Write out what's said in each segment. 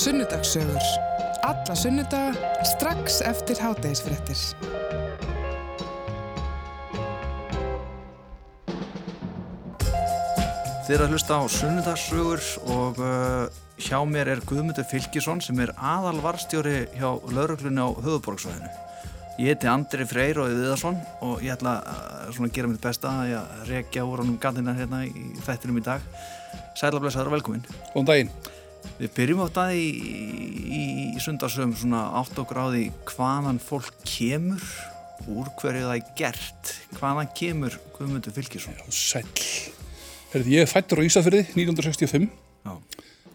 Sunnudagssögur. Alla sunnudaga strax eftir hátægisfrettir. Þið er að hlusta á Sunnudagssögur og uh, hjá mér er Guðmundur Fylkisson sem er aðalvarstjóri hjá lauruglunni á höfuborgsvæðinu. Ég heiti Andri Freyr og Viðarsson og ég ætla að uh, gera mitt besta að ég rekja úr ánum gandina hérna í þættinum í dag. Sæla blessaður og velkomin. Góðan daginn. Við byrjum átt að í, í, í sundarsögum svona átt og gráði hvaðan fólk kemur, úr hverju það er gert. Hvaðan kemur Guðmundur Fylkisson? Sæl. Herði, ég er fættur á Ísafjörði 1965 Já.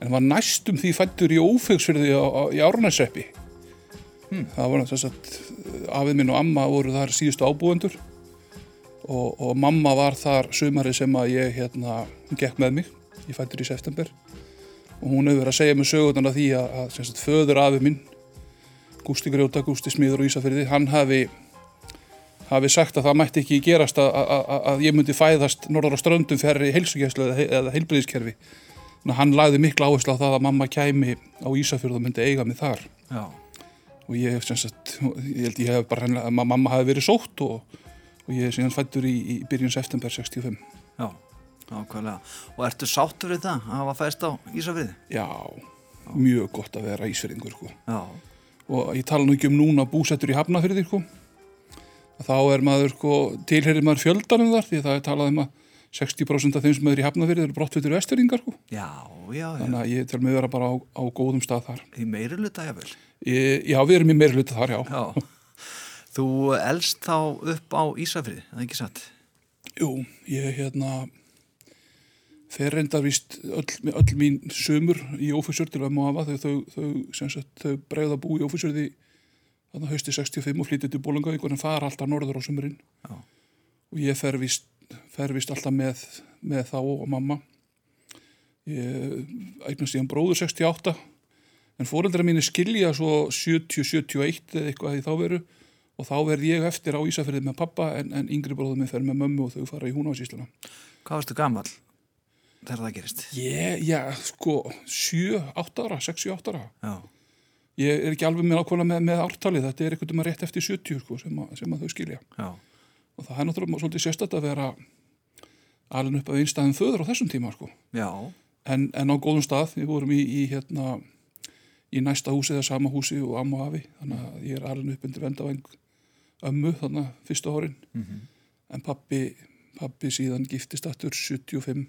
en var næstum því fættur í Ófegsfjörði á, á, í Árnæsreppi. Hmm. Það var að afið minn og amma voru þar síðustu ábúendur og, og mamma var þar sumari sem að ég hérna, gekk með mig. Ég fættur í september og hún hefur verið að segja mig sögurnar því að, að sagt, föður afið minn, Gústi Grjóta, Gústi Smíður og Ísafjörði, hann hafi hafi sagt að það mætti ekki gerast að, að, að ég myndi fæðast norðar á ströndum fyrir heilsugjæslu eða, eða heilbriðiskerfi. Þannig að hann lagði miklu áherslu á það að mamma kæmi á Ísafjörð og myndi eiga mig þar. Já. Og ég hef sagt, ég held ég hef bara hennilega, að mamma hafi verið sótt og, og ég hef síðan fættur í, í byrjun september 65. Já, ákvæmlega. Og ertu sáttur við það að hafa fæst á Ísafriði? Já, mjög gott að vera Ísfjörðingur, sko. Já. Og ég tala nú ekki um núna búsettur í Hafnafjörði, sko. Þá er maður, sko, tilherir maður fjöldanum þar því það er talað um að 60% af þeim sem er í Hafnafjörði eru brottfittur vestfjörðingar, sko. Já, já, já. Þannig að ég tel mig vera bara á, á góðum stað þar. Í meiri luta, jável. Ég, já, við erum í meiri hluta þar, já. Já. Þú elst þá upp á Ísafriði, það er ekki satt? Jú, ég hérna fer reyndar vist öll, öll mín sömur í ófæsjörð til að maður þau, þau, þau, sagt, þau bregða bú í ófæsjörði þannig að hausti 65 og flytið til Bólangavík en fara alltaf norður á sömurinn Já. og ég fer vist, fer vist alltaf með, með þá og mamma. Ég eignast ég hann bróður 68 en fóreldra mín skilja svo 70-71 eða eitthvað í þá veru. Og þá verð ég eftir á Ísafjörði með pappa en, en yngri bróður minn fer með mömmu og þau fara í húnásísluna Hvað varstu gammal þegar það gerist? Ég, já, sko 7-8 ára, 6-8 ára Já. ég er ekki alveg með ákvæmlega með, með ártalið þetta er eitthvað um að rétt eftir 70 sko, sem, að, sem að þau skilja Já. og það er náttúrulega svolítið sérstætt að vera alveg upp að einstæðum föður á þessum tíma sko. Já. en, en á góðum stað, við vorum í, í hérna í næsta húsi eða sama húsi og amma og afi þannig að ég er alveg upp undir vendavæng ömmu þannig að fyrsta árin Mm en pappi, pappi síðan giftist aftur 75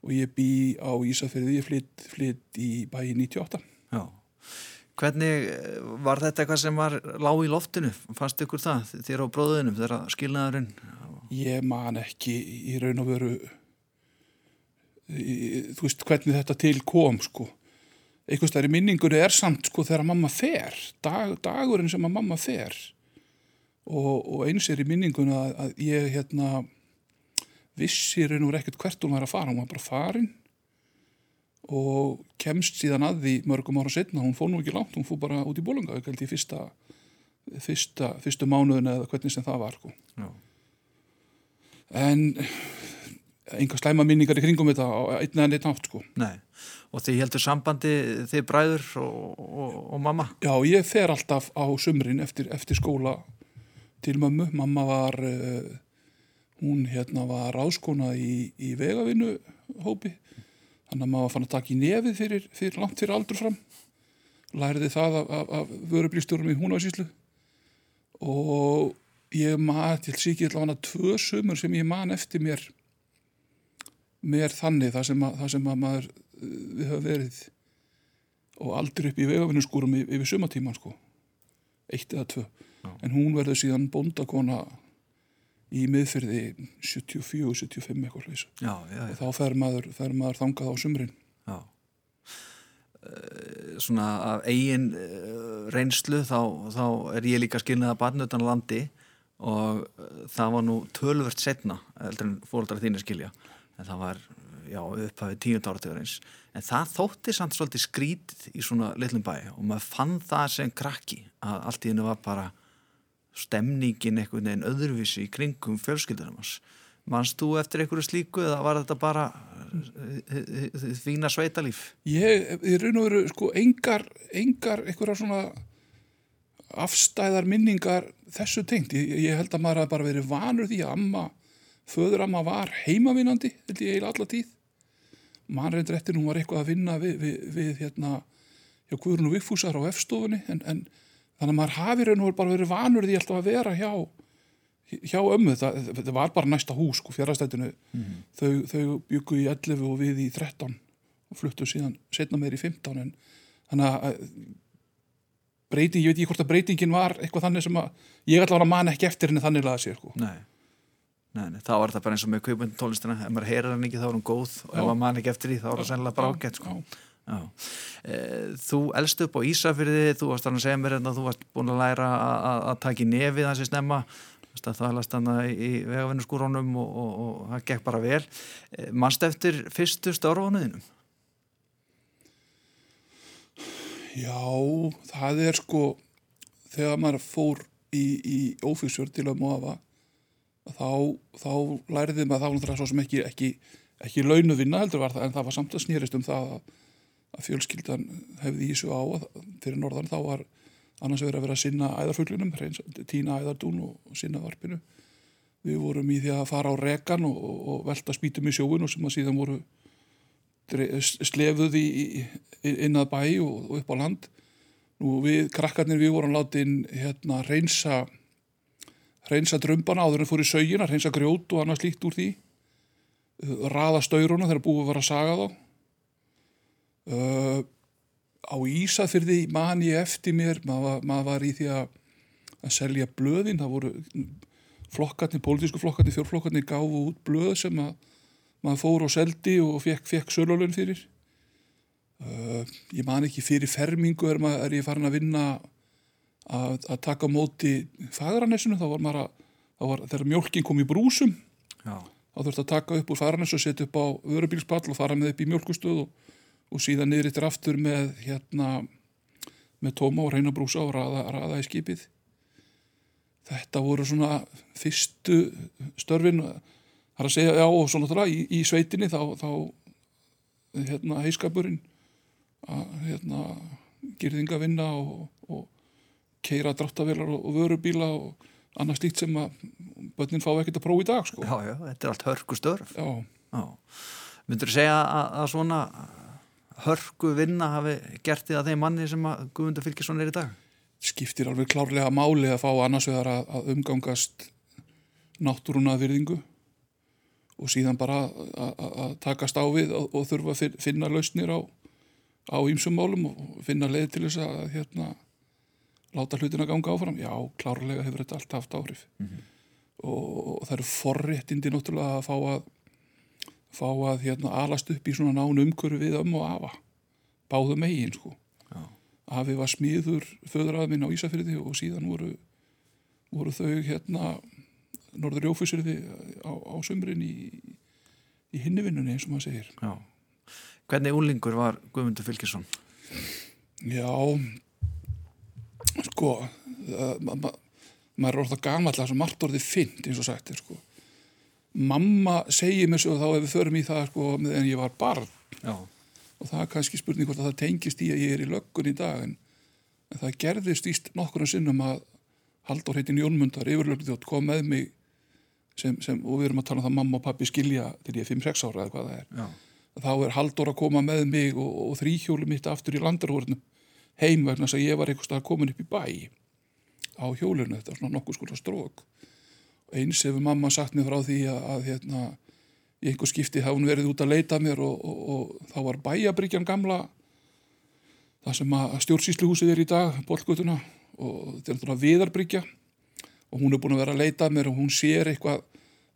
og ég bý á Ísafjörði, ég flytt, flytt í bæi 98 Já. Hvernig eh, var þetta eitthvað sem var lág í loftinu? Fannst ykkur það þér á bróðunum þegar skilnaðurinn? Ég man ekki í raun og veru í, þú veist hvernig þetta til kom sko einhvers þar í minningunni er samt sko þegar mamma fer dag, dagurinn sem að mamma fer og, og eins er í minningunni að, að ég hérna vissi raun og veru ekkert hvert hún var að fara hún var bara farin og kemst síðan að því mörgum ára setna, hún fór nú ekki langt hún fór bara út í bólunga, ekki held í fyrsta fyrsta, fyrstu mánuðin eða hvernig sem það var sko Já. en einhver slæma minningar í kringum þetta á einn eða neitt nátt sko. Nei. Og þið heldur sambandi þið bræður og, og, og mamma? Já, ég fer alltaf á sumrin eftir, eftir skóla til mömmu. Mamma var, uh, hún hérna var áskona í, í vegavinnu hópi. Þannig að maður fann að taka í nefið fyrir, fyrir langt fyrir aldur fram. Læriði það af, af, af vörublístjórum í húnavarsíslu. Og ég maður til síkið allavega tvö sumur sem ég man eftir mér mér þannig það sem að, það sem að maður uh, við höfum verið og aldrei upp í vegavinnuskúrum yfir, yfir sumatíman sko eitt eða tvö Já. en hún verður síðan bóndakona í miðfyrði 74-75 eitthvað já, og þá fer maður, fer maður þangað á sumrin. Já. Eh, Svona af eigin eh, reynslu þá, þá er ég líka skilnið að barna utan á landi og eh, það var nú tölvört setna heldur en fóruldrar þínir skilja. En það var já, upphafið tíund áratöðurins en það þótti samt svolítið skrítið í svona litlum bæ og maður fann það sem krakki að allt í hennu var bara stemningin einhvern veginn öðruvísi í kringum fjölskyldunum hans Manst þú eftir einhverju slíku eða var þetta bara eh, eh, eh, fína sveitalíf? Ég, í raun og veru, sko, engar, engar einhverja svona afstæðar minningar þessu tengt. Ég, ég held að maður hafi bara verið vanur því að amma, föður amma var heimavinnandi, held ég eiginlega alla tíð. Man reyndir eftir hún var eitthvað að vinna við, við, við hérna, hjá Guðrún og Vigfúsar á F-stofunni, en, en þannig að maður hafi raun og bara verið vanur því alltaf að vera hjá, hjá ömmu. Það, það var bara næsta hús, sko, fjárhastættinu. Þau, þau byggu í 11 og við í 13 og fluttu síðan setna meir í 15 en þannig að breyting, ég veit ekki hvort að breytingin var eitthvað þannig sem að ég ætla að vera mann ekki eftir henni þannig laða sér sko. Nei. Nei, nei, þá var þetta bara eins og með kaupmyndin tónlistina ef maður heyrir hann ekki þá er hún góð og ef Já. maður man ekki eftir því þá er það sennilega bara ágætt sko. Já. Eh, Þú elst upp á Ísafyrði, þú varst að segja mér hérna, þú varst búin að læra að- að að taka í nefið hans í snemma það helast þannig í vegavinnurskúrónum og, og, og það gekk bara vel. Eh, Manst eftir fyrstu störfunuðinum? Já, það er sko þegar maður fór í, í ófíksjörn til að móða þá, þá læriði maður þá náttúrulega svo sem ekki, ekki, ekki launu vinna heldur var það en það var samt að snýrist um það að, að fjölskyldan hefði í þessu á að fyrir norðan þá var annars verið að vera að sinna æðarfuglunum, tína æðardún og, sinna varpinu. Við vorum í því að fara á rekan og, og, velta spýtum í sjóun og sem að síðan voru slefuð í, í, inn að bæ og, og upp á land. Nú við, krakkarnir, við vorum látin hérna reynsa reynsa drömbana áður en fór í sögina, reynsa grjót og annað slíkt úr því. Raða stauruna þegar búið var að saga þá. Uh, á Ísafyrði man ég eftir mér, maður maður var í því að, að selja blöðin, það voru flokkarnir, pólitísku flokkarnir, fjórflokkarnir gáfu út blöð sem að maður fór og seldi og fekk, fekk sölulun fyrir. Uh, ég man ekki fyrir fermingu er, maður, er ég farin að vinna að, að taka móti fagranessinu, þá var maður að, var, þegar mjólkin kom í brúsum, Já. þá þurfti að taka upp úr fagrannessu og setja upp á vörubílspall og fara með upp í mjólkustöð og, og síðan niður eittir aftur með hérna með tóma og reyna brúsa og raða, raða í skipið. Þetta voru svona fyrstu störfin, það er að segja, já, og svo náttúrulega í, í sveitinni þá, þá hérna heiskapurinn að hérna girðinga vinna og, og keira dráttavélar og, og vörubíla og annað slíkt sem að börnin fá ekkert að prófa í dag, sko. já, já, þetta er allt hörku störf Já, Já. Myndur þú segja að, að svona hörku vinna hafi gert því að þeim manni sem að Guðmundur Fylkisson er í dag? skiptir alveg klárlega máli að fá annars vegar að, að umgangast náttúruna að virðingu og síðan bara að, að, að takast á við og, og þurfa að fin- finna lausnir á, á ýmsum málum og finna leið til þess að hérna, láta hlutina ganga áfram. Já, klárlega hefur þetta allt haft áhrif og, og það eru forréttindi náttúrulega að fá að fá að hérna, alast upp í svona nán umhverfi við ömmu og afa báðum megin sko Já. afi var smiður föðuraði minn á Ísafyrði og síðan voru, voru þau hérna norður Jófusirði á, á sumrin í, í hinnivinnunni eins og maður segir. Já. Hvernig úlingur var Guðmundur Fylkisson? Já, sko, uh, ma ma maður er gamall að sem margt orðið fint eins og sagt er sko. Mamma segir mér svo þá ef við förum í það sko meðan ég var barn Já. og það er kannski spurning hvort að það tengist í að ég er í löggun í dag en, en það gerðist íst nokkurna sinnum að Halldór heitin Jónmundar yfirlögðjótt kom með mig sem, sem, og við erum að tala um það að mamma og pappi skilja til ég er 5-6 ára eða hvað það er Já. þá er Halldór að koma með mig og, og þrýhjóli mitt aftur í landarhórnum heim vegna þess að ég var stað komin upp í bæ á hjólinu, þetta svona nokkuð skóla strók eins hefur mamma sagt mér frá því að, að hérna, í einhver skipti hafa hún verið út að leita að mér og, og, og þá var bæjabryggjan gamla það sem að stjórnsýsluhúsið er í dag, bollgutuna og þetta er náttúrulega viðarbryggja. Og hún er búin að vera að leita að mér og hún sér eitthvað,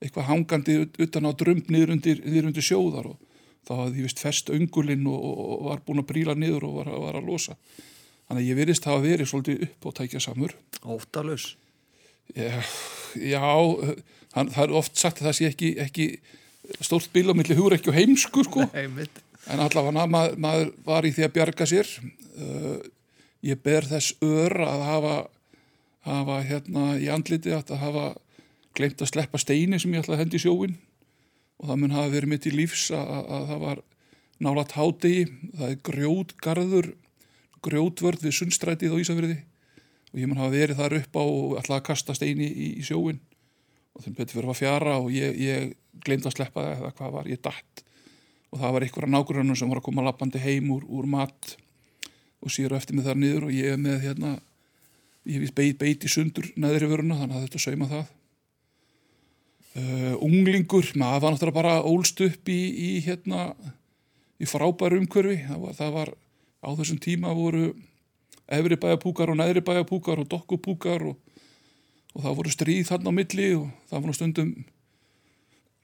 eitthvað hangandi ut- utan á drömb niður undir, undir sjóðar og þá hafði ég vist fest öngulinn og, og, var búin að bríla niður og var, að- var að losa. Þannig að ég virðist hafa verið svolítið upp og tækja samur Óttalus. Já, hann, það er oft sagt að það sé ekki, ekki stórt bíl á milli hugur ekki og heimsku sko. Einmitt. en allavega maður, maður var í því að bjarga sér uh, ég ber þess ör að hafa, hafa hérna í andliti að hafa glemt að sleppa steini sem ég ætlaði að hendi í sjóin og það mun hafa verið mitt í lífs að, að, að það var nálat hádegi, það er grjótgarður, grjótvörð við sundstrætið á Ísafriði og ég mun hafa verið þar upp á og ætlaði að kasta steini í, í sjóin og þeim betur fyrir að fjara og ég, ég glemt að sleppa það eða hvað var, ég datt. Og það var einhverja nágrunum sem var að koma lappandi heim úr, úr mat og sér eftir mig þar niður og ég með hérna, ég hef beit, beit í sundur neðri vöruna þannig að þetta sauma það. Uh, unglingur, maður var náttúrulega bara ólst upp í, í hérna í frábæru umhverfi. Það var, það var á þessum tíma voru efri bæjapúkar og neðri bæjapúkar og dokkupúkar og, og það voru stríð þarna á milli og það nú stundum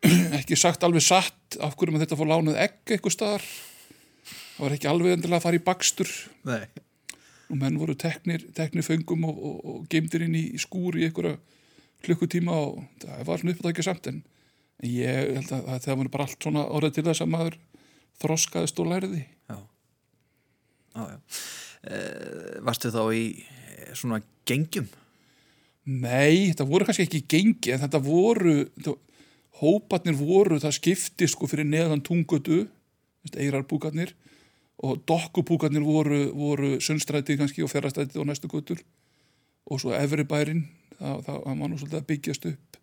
ekki sagt alveg satt af hverju maður þetta fór lánuð egg eitthvað staðar það var ekki alveg endilega að fara í bakstur Nei. og menn voru teknir, teknir föngum og, og, og geimdir inn í skúr í einhverja klukkutíma og það var svona uppdækja samt en, ég held að, að það var bara allt svona orðið til þess að maður þroskaðist og læriði Já, já, já. Uh, Varstu þá í eh, svona gengjum? Nei, þetta voru kannski ekki gengi en þetta voru, þetta, hópatnir voru, það skipti sko fyrir neðan tungutu, eirarbúkarnir og dokkubúkarnir voru, voru sunnstrætið kannski og ferrastrætið og næstu gutur og svo efri bærin, það, það, var nú svolítið að byggjast upp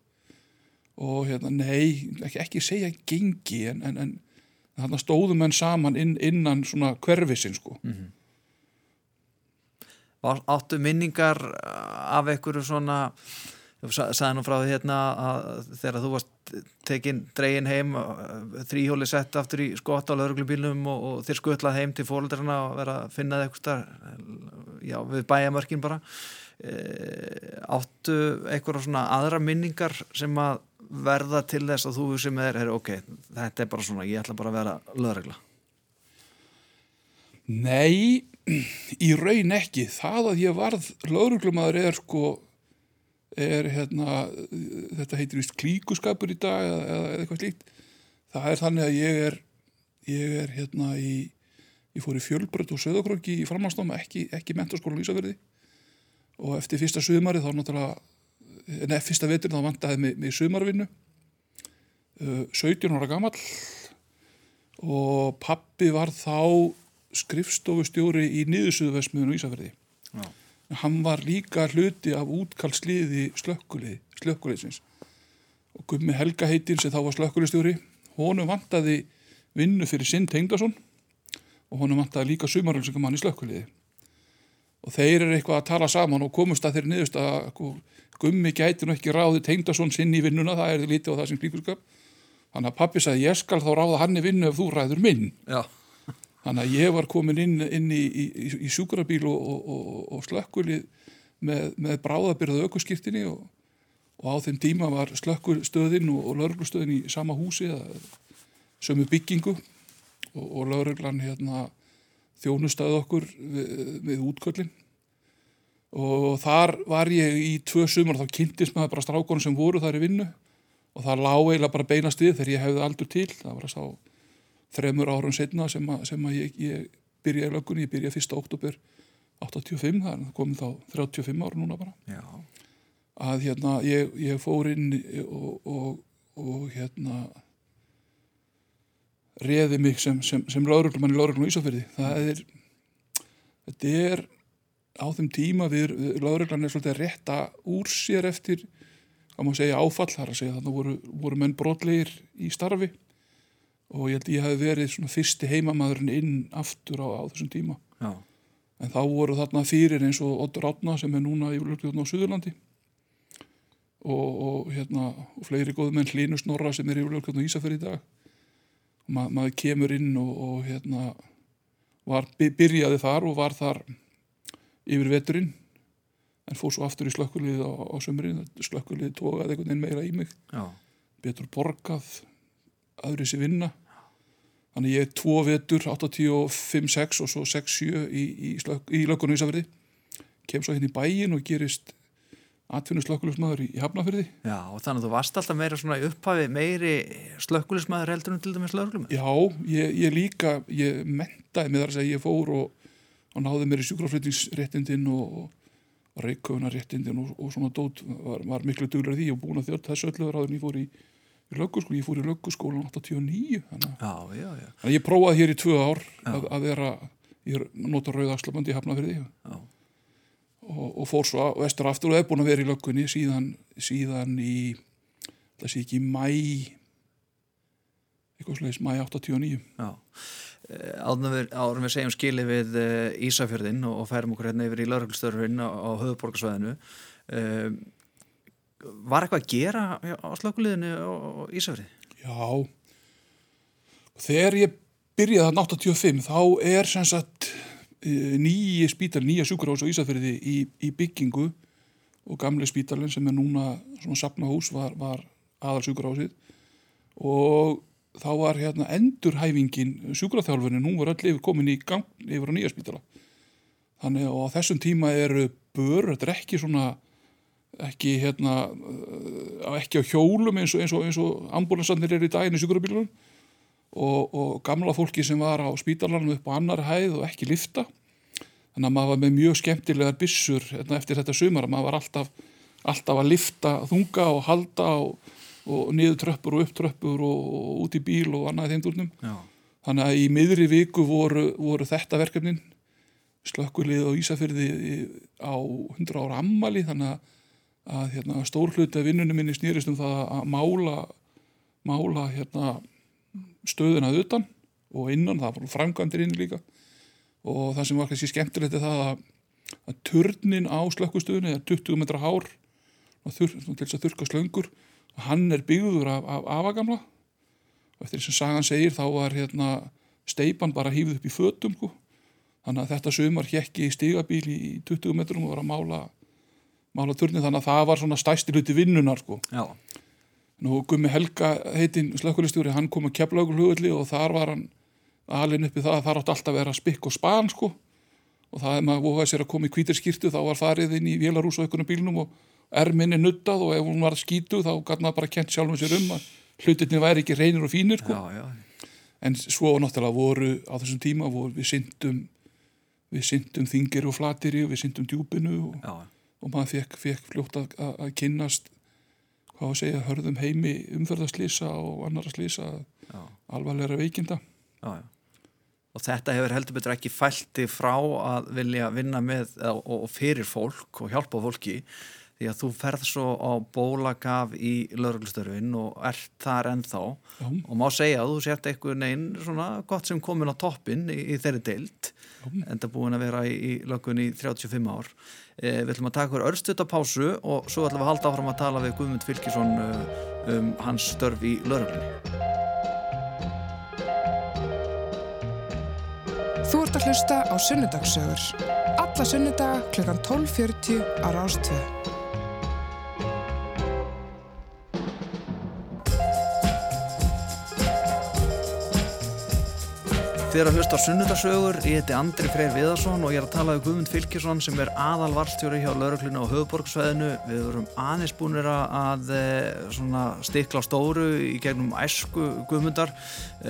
og hérna, nei, ekki, ekki segja gengi en, en, en þarna stóðum enn saman inn, innan svona hverfisin sko. Var- Áttu minningar af einhverju svona sagði nú frá því hérna að þegar þú varst tekin dregin heim uh, þrýhjóli sett aftur í skott á lauruglubílnum og, og þér skutlað heim til fólöldrarna og vera að finna það eitthvað já, við bæjamörkin bara. E, áttu einhverja svona aðra minningar sem að verða til þess að þú sem er, er ok, þetta er bara svona ég ætla bara að vera lögregla Nei, í raun ekki. Það að ég varð lauruglumæður er sko, er hérna, þetta heitir vist klíkuskapur í dag eða, eða eitthvað slíkt. Það er þannig að ég er, ég er hérna í, ég fór í fjölbrönd og söðakröki í framhansnáma, ekki, ekki mentarskólan Ísafjörði og eftir fyrsta sumari þá náttúrulega, neða fyrsta vetur þá vantaði mig, mig sumarvinnu, uh, 17 ára gamall og pappi var þá skrifstofustjóri í niðursuðuvesmiðun á Ísafjörði. Hann var líka hluti af útkallsliði slökkulið, slökkuliðsins. Og Gummi Helga heitin sem þá var slökkulistjóri, honum vantaði vinnu fyrir sinn Tengdason og honum vantaði líka sumarölsingamann í slökkuliði. Og þeir eru eitthvað að tala saman og komust að þeir niðurst að Gummi gæti nú ekki ráði Tengdason sinn í vinnuna, það er lítið á það sem klíkurskap. Þannig að pappi sagði, ég skal þá ráða hann í vinnu ef þú ræður minn. Já, Þannig að ég var komin inn, inn í, í, í sjúkrabíl og, og, og, og slökkulið með, með bráðabyrðu aukurskiptinni og, á þeim tíma var slökkulstöðin og, lauruglustöðin í sama húsi, sömu byggingu. Og, lauruglan hérna, þjónustaði okkur við, við útköllin. Og þar var ég í tvö sumar þá kynntist maður bara strákonum sem voru þar í vinnu. Og það lá eiginlega bara beinast við þegar ég hefði aldur til, það var að sá þremur árum setna sem að, sem að ég, ég byrjaði löggunni, ég byrjaði 1. oktober 85, það komið þá 35 ára núna bara, já, að hérna ég, ég fór inn og, og, og hérna reði mig sem, sem, sem lauruglumann í lauruglun og Ísafyrði það er þetta er á þeim tíma við, við lauruglan er svolítið að rétta úr sér eftir, hvað má segja áfall þar að segja þannig voru, voru menn brotlegir í starfi og ég held ég hef verið svona fyrsti heimamaðurinn inn aftur á, á þessum tíma. Já, en þá voru þarna fyrir eins og Oddur Átna sem er núna í löggjörn á Suðurlandi. Og, og hérna og fleiri góðu menn Hlínu Snorra sem er í löggjörn á Ísafjörði í dag. Og ma maður kemur inn og, og hérna var, by- byrjaði þar og var þar yfir veturinn. En fór svo aftur í slökkulið á, á sömurinn slökkulið tókaði einhvern veginn meira í mig. Já, betur borgað aðri sér vinna. Þannig ég er tvo vetur 85-6 og svo 6-7 í, í, í löggunum Ísafirði. Kem svo hérna í bæin og gerist atvinnuslökkulismæður í, í Hafnafyrði já og þannig að þú varst alltaf meira svona í upphafi meiri slökkulismæður heldur en til dæmis lögreglum já, ég, ég líka ég mentaði með þar að ég fór og, og náði mér í sjúkraflutningsréttindin og, og, reykköfunar réttindin og, og svona dót var, var miklu duglur því. Og búin að þjótt þessu öllu ráður en ég fór í, í lögguskóla, ég fór í lögguskólan 89 þannig Já, já, já, að ég prófaði hér í tvö ár að, að vera, ég nota rauðaxlabandi í Hafnafyrði já, og, og fór svo að- vestur aftur og er búin að vera í löggunni síðan, síðan í, það sé ekki í mæ, eitthvað slegis, mæ 89. já. Eh, Áðurum við, við segjum skili við uh, Ísafjörðin og, og færum okkur hérna yfir í lauruglstörfin á, á höfuborgarsvæðinu. Uh, var eitthvað að gera á slökuliðinu á, á Ísafjörði? Já, og þegar ég byrjaði þarna 85 þá er sem sagt eh, nýji spítal, nýja sjúkurhás á Ísafyrði í, í byggingu og gamle spítalinn sem er núna svona sapnahús var, var aðal sjúkurhásið og þá var hérna endurhæfingin sjúkraþjálfunin, hún var öll yfir komin í gang yfir á nýja spítala. Þannig að á þessum tíma eru bör, þetta er ekki svona ekki hérna uh, ekki á hjólum eins og, eins og, eins og ambulansarnir eru í daginn í sjúkrabílunum. Og, og gamla fólki sem var á spítalanum upp á annar hæð og ekki lifta þannig að maður var með mjög skemmtilegar byssur hérna, eftir þetta að maður var alltaf, alltaf að lifta þunga og halda og, og niður tröppur og upp tröppur og, og út í bíl og annað í þeim durnum Já, þannig að í miðri viku voru, voru þetta verkefnin. Slökkulið á Ísafyrði á 100 ára ammali þannig að, að hérna, stór hluti af vinnunum minni snýrist um það að mála mála hérna, stöðuna utan og innan, það voru framkvæmdir inn líka. Og það sem var kannski skemmtilegt er það að, að turnin á slökkustöðunni er 20 metra hár og þur, til þess að þurka slöngur. Og hann er byggður af, af afagamla. Og eftir þess að sagan segir þá var hérna steipan bara hýfð upp í fötum sko. þannig að þetta sumar hjekki í stigabíl í 20 metrum og var að mála mála turni þannig að það var svona stæsti hluti vinnunar sko. já, Nú Gummi Helga heitinn slökkulistjóri, hann kom að keflaugur hugulli og þar var hann alin uppi það að það átti alltaf að vera spikk og span sko og það er maður vofaði sér að koma í hvítir skýrtu þá var farið inn í vélarús og einhvern bílnum og erminni nuttað og ef hún var skítu þá gæti maður bara kent sjálfum sér um að hlutinni væri ekki reynir og fínir sko. já, já, en svo náttúrulega voru á þessum tíma voru við syndum við syndum þingir og flatiri og við syndum djúpinu og, já, og maður fekk, fekk fljótt að, að, kynnast hvað að segja, hörðum heimi umferðarslýsa og annara slýsa já, alvarlega veikinda já, já. Og þetta hefur heldur betur ekki fælti frá að vilja vinna með og, og fyrir fólk og hjálpa fólki því að þú ferð svo á bólagaf í lauruglustörfin og ert þar ennþá Já. og má segja að þú sért eitthvað neinn svona gott sem komin á toppin í, í þeirri deild enda búin að vera í, í löggun í 35 ár. Eh, við ætlum að taka okkur örstuta pásu og svo ætlum við að halda áfram að tala við Guðmund Fylkisson uh, um hans störf í lauruglunni. Þú ert að hlusta á Sunnudagssögur. Alla sunnudaga klukkan 12.40 á Rástvö. Þið eru að hlusta á sunnudagsögur, ég heiti Andri Freyr Viðarsson og ég er að tala um Guðmund Fylkisson sem er aðalvarstjóri hjá laurugluna á höfuborgsvæðinu. Við vorum aðeins búinir að eh, stikla á stóru í gegnum æsku Guðmundar.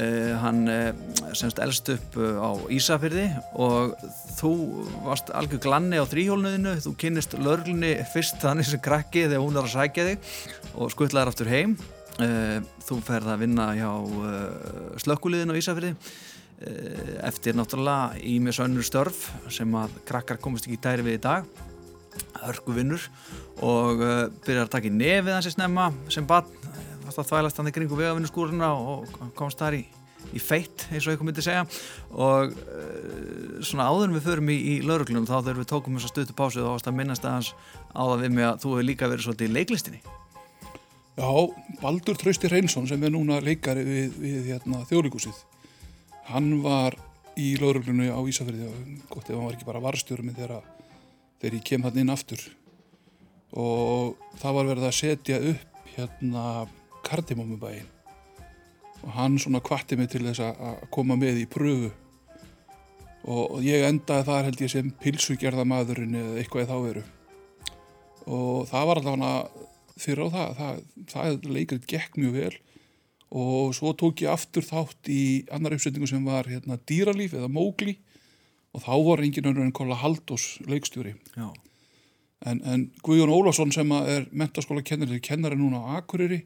Eh, hann eh, semst elst upp á Ísafyrði og þú varst algjör glanni á þrýhjólnuðinu. Þú kynnist lauruglunni fyrst þannig sem krakki þegar hún er að sækja þig og skuttlaðir aftur heim. Þú ferð að vinna hjá eh, slökkuliðin á Ísafyrði eftir náttúrulega ímis önnur störf sem að krakkar komast ekki í dæri við í dag. Hörku vinnur og uh, byrjar að taka í nefið hans í snemma sem bann, varst að þvælast hann í kringu vegavinnuskúruna og komst þar í, í feitt eins og ég komið til að segja. Og uh, svona áður við förum í, í lauruglunum þá þegar við tókum þess að stötu pásu þá varst að minnast aðeins á það við mig að þú hefur líka verið svolítið í leiklistinni. Já, Baldur Trausti Reynsson sem er núna leikari við, við hérna, þjóðlíkusið hann var í lauruglunu á Ísafjörði gott ef hann var ekki bara varstjórum þegar, þegar ég kem hann inn aftur. Og það var verið að setja upp hérna kardimómubæin og hann svona kvatti mig til þess að koma með í pröfu. Og ég endaði þar held ég sem pilsugerðamaðurinn eða eitthvað í þá veru. Og það var allavega fyrir á það, það, það leikrið gekk mjög vel og svo tók ég aftur þátt í annar uppsetningu sem var hérna, dýralíf eða mógli og þá var engin önnur en Kolla Haldós leikstjóri. En, en Guðjón Ólafsson sem er mentaskóla kennari, kennari núna á Akureyri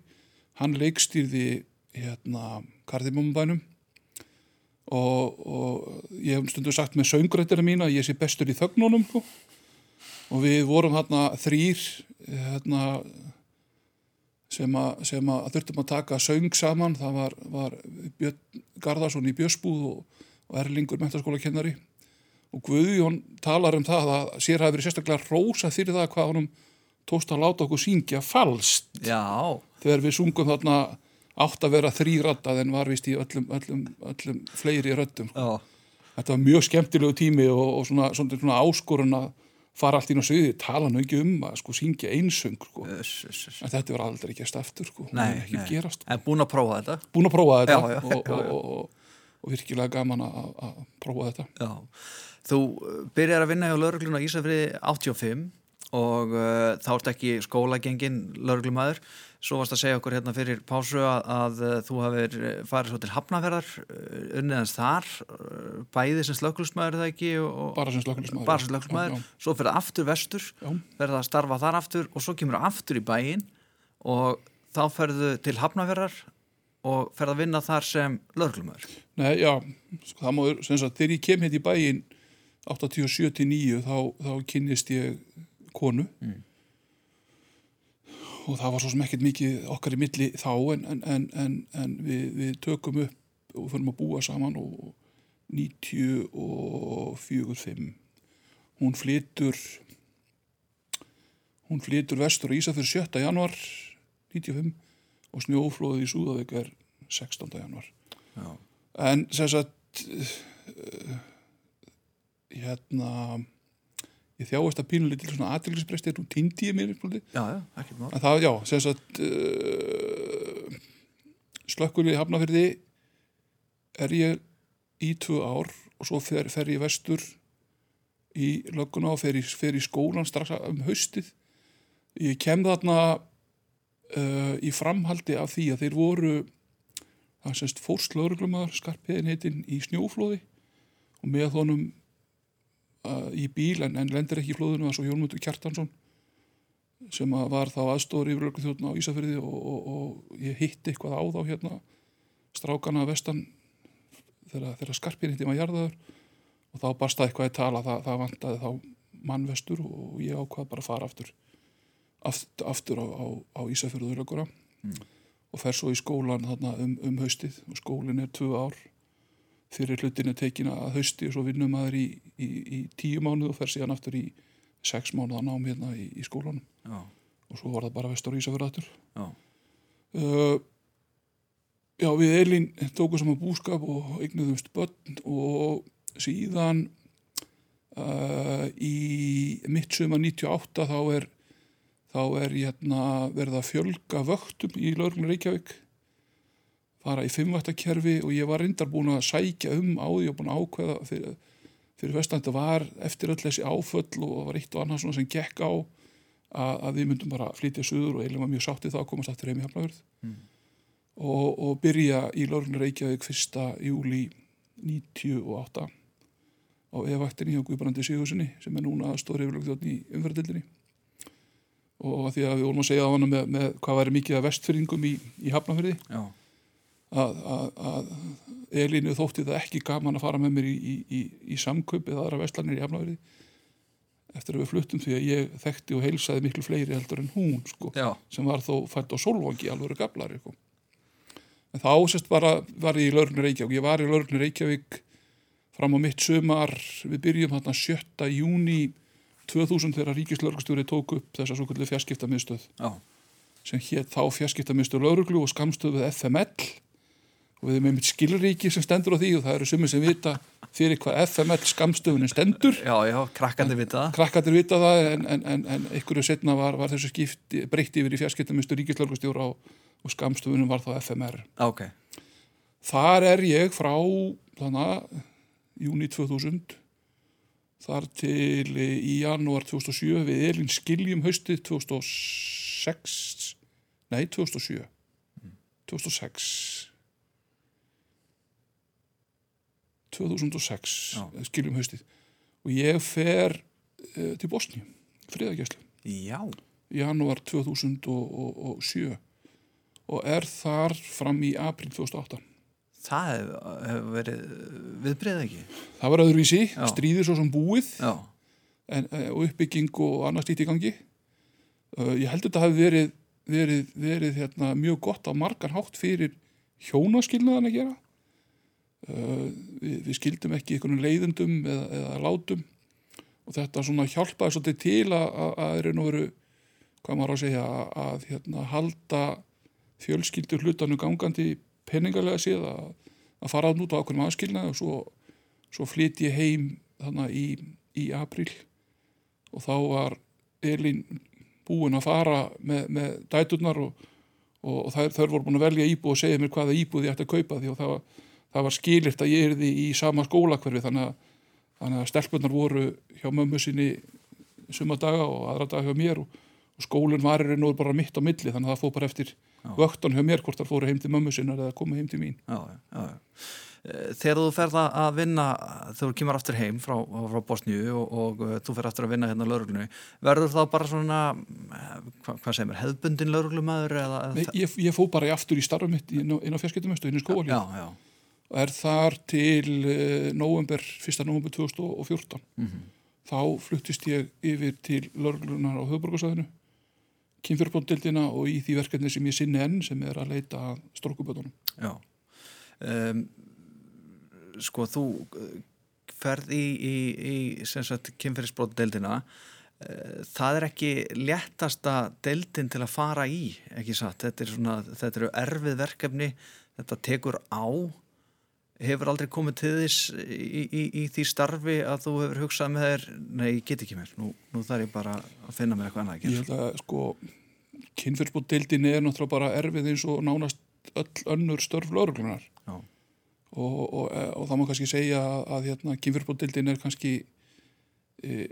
hann leikstýrði hérna Kardimumbænum og, og ég hef stundu sagt með söngrættina mína ég sé bestur í þögnunum sko. og við vorum hérna þrýr hérna sem að, sem að þurftum að taka söng saman, það var, var Björn Garðarsson í Björnsbúð og, og Erlingur mentaskóla kennari og Guðjón talar um það að sér hafi verið sérstaklega rósa fyrir það hvað honum tókst að láta okkur syngja falskt. Já, þegar við sungum þarna átt að vera þrýrattað en var vist í öllum, öllum, öllum fleiri röddum. já, Þetta var mjög skemmtilegu tími og, og svona, svona, svona áskorun að fara allt á sviði, tala nú ekki um að sko syngja einsöng sko. Uss, uss, uss. En þetta var aldrei gæst aftur sko. Nei, nei. gerast. En búin að prófa þetta Búin að prófa þetta Já, já, og, já. Og, og, og, virkilega gaman að, að prófa þetta. Já, þú uh, byrjar að vinna hjá lauruglun á Ísafriði 85 og uh, þá ert ekki skólagengin lauruglumæður svo varst að segja okkur hérna fyrir pásu að, að uh, þú hafir uh, farið svo til Hafnaferðar uh, unniðans þar bæði sem slökkulismæður það ekki? Og, Bara sem slökkulismæður. bara sem slökkulismæður, svo fyrir aftur vestur verða að starfa þar aftur og svo kemur aftur í bæinn og þá ferðu til Hafnaferðar og ferð að vinna þar sem lauruglumæður Nei, já, sko, það má, sem sagt, þegar ég kem hérna í bæinn 87-9 þá, þá kynnist ég konu og það var svo sem ekkert mikið okkar í milli þá en, en, en, en, en við, við tökum upp og fyrir að búa saman og 94-5 hún flytur hún flytur vestur á Ísafjörð 7. januar 95 og snjóflóðið í Súðavík er 16. januar Já, En sem sagt uh, hérna ég þjáist að pínu litil svona aðtilgisprestir og týndi ég mér já, já, ekkert mál. En það, já, sem sagt uh, slökkulið í Hafnafyrði er ég í tvö ár og svo fer, fer ég vestur í lögguna og fer í, fer í skólan strax um haustið. Ég kem þarna uh, í framhaldi af því að þeir voru það semst fórst lögreglumæður skarpiðin heitinn í snjóflóði og með honum í bíl en, en lendir ekki í flóðinu að svo Jónmundur Kjartansson sem að var þá aðstóður yfir þjóðna á Ísafyrði og, og, og ég hitti eitthvað á þá hérna strákana vestan þegar, skarpiðin heitinn var jarðaður og þá barst það eitthvað í tala það, það vantaði þá mannvestur og ég ákvað bara að fara aftur aftur, aftur á, á, á Ísafjörðu lögura og fer svo í skólan þarna um, um haustið og skólinn er tvö ár fyrir hlutin er tekin að hausti og svo vinnum maður í, í, í tíu mánuð og fer síðan aftur í sex mánuða nám hérna í, í skólanum. Já, og svo var það bara vestur á Ísafjörðu aftur. Já, uh, Já, við Elín tókum saman búskap og eignuðumst börn og síðan uh, í mitt suma 98 þá er þá er hérna, verið að fjölga vöktum í lögurinn Reykjavík fara í fimmvættakerfi og ég var reyndar búin að sækja um á því og búin að ákveða fyrir, fyrir vestan þetta var eftir öll þessi áföll og var eitt og annað svona sem gekk á að, að við myndum bara flytja suður og eiginlega mjög sáttið það að komast aftur heim í Hafnafjörð og, og byrja í Lörgnar Reykjavík 1. júli 98 á evaktinni hjá Guðbrandi Sigurssoni sem er núna stóri yfirlögþjóðn í umferðildinni og því að við vorum að segja á hana með, með hvað væri mikið af vestfyrringum í, í Hafnafjörði já, að, að, að Elínu þótti það ekki gaman að fara með mér í, í, í, í samkaup eða aðra vestlanir í Hafnafjörði eftir að við fluttum því að ég þekkti og heilsaði miklu fleiri heldur en hún sko sem var þó fætt á Solvangi alveg gaflar sko. en þá sérst bara var ég í Lörnur Reykjavík. Ég var í Lörnur Reykjavík fram á mitt sumar. Við byrjum hérna 7. júni 2000 þegar Ríkislörgstjóri tók upp þessa svo kallið fjarskiptamiðstöð sem hétt þá fjarskiptamiðstöð Lörglu og skamstöð við FML og við erum einmitt skilríki sem stendur á því og það eru sumir sem vita fyrir hvað FML skamstöðunin stendur. Já, já, krakkandi vita það. Krakkatir vita það en, en, en, en einhverju setna var, var þessu skipti breytt yfir í fjarskiptamistu ríkislörgustjóra og, og skamstöfunum var þá FMR Ok, þar er ég frá þannig júni 2000 þar til í janúar 2007 við Elin skiljum haustið 2006 nei 2007 2006 2006 Já. skiljum haustið og ég fer uh, til Bosníu friðagjæslu Já, í janúar 2007 og er þar fram í april 2008. það hefur hef verið viðbreið ekki. Það var öðruvísi, Já. stríðið svo sem búið en, eh, og uppbygging og annars lítið gangi. Uh, ég held að þetta hafi verið, verið, verið hérna, mjög gott á margan hátt fyrir hjónaskilnaðan að gera. Uh, við, við skildum ekki einhvern leiðendum eða, eða látum. Og þetta svona hjálpaði svolítið til að, að, að er nú veru, hvað maður á að segja, að, að hérna, halda fjölskyldur hlutanum gangandi peningalega séð að, fara út á okkur aðskilnaði og svo, svo flyt ég heim þannig í, í april og þá var Elín búin að fara með, með dæturnar og, og, og þær, þær voru búin að velja íbúð og segja mér hvaða íbúð ég ætti að kaupa því og það var, það var skilirt að ég erði í sama skólakverfi þannig að, þannig að stelpunar voru hjá mömmu sinni suma daga og aðra daga hjá mér og, og skólinn var er nú bara mitt á milli þannig að það fór bara eftir vöktan hjá mér hvort þar fóru heim til mömmu sinnar eða komu heim til mín. já, já, já. já. Eh, Þegar þú ferð að vinna, þegar þú kemur aftur heim frá, frá Bosníu og, og uh, þú fer aftur að vinna hérna lauruglunni, verður þá bara svona, eh, hva, hvað segir mér, hefðbundin lauruglumæður? Nei, ég, ég fó bara aftur í starfum mitt inn á, á fjarskiptumöstu, inn og er þar til november, 1. november 2014 Mhm. þá fluttist ég yfir til lörglunar á höfuborgarsæðinu kynfjörbóndildina og í því verkefni sem ég sinni enn sem er að leita strókubötunum já. Um, sko, þú eh, ferð í, í, í sagt, kynferðisbrótdeildina það er ekki léttasta deildin til að fara í, ekki satt, þetta er svona, þetta eru erfið verkefni, þetta tekur á, hefur aldrei komið til þess í, í, í því starfi að þú hefur hugsað með þér, nei, ég get ekki mér, nú, nú þarf ég bara að finna mér eitthvað annað að ég held að sko kynfjörbóndildin er náttúrulega bara erfið eins og nánast öll önnur störf lörglunar Já, og, og, og það má kannski segja að, hérna, kynfjörbóndildin er kannski e,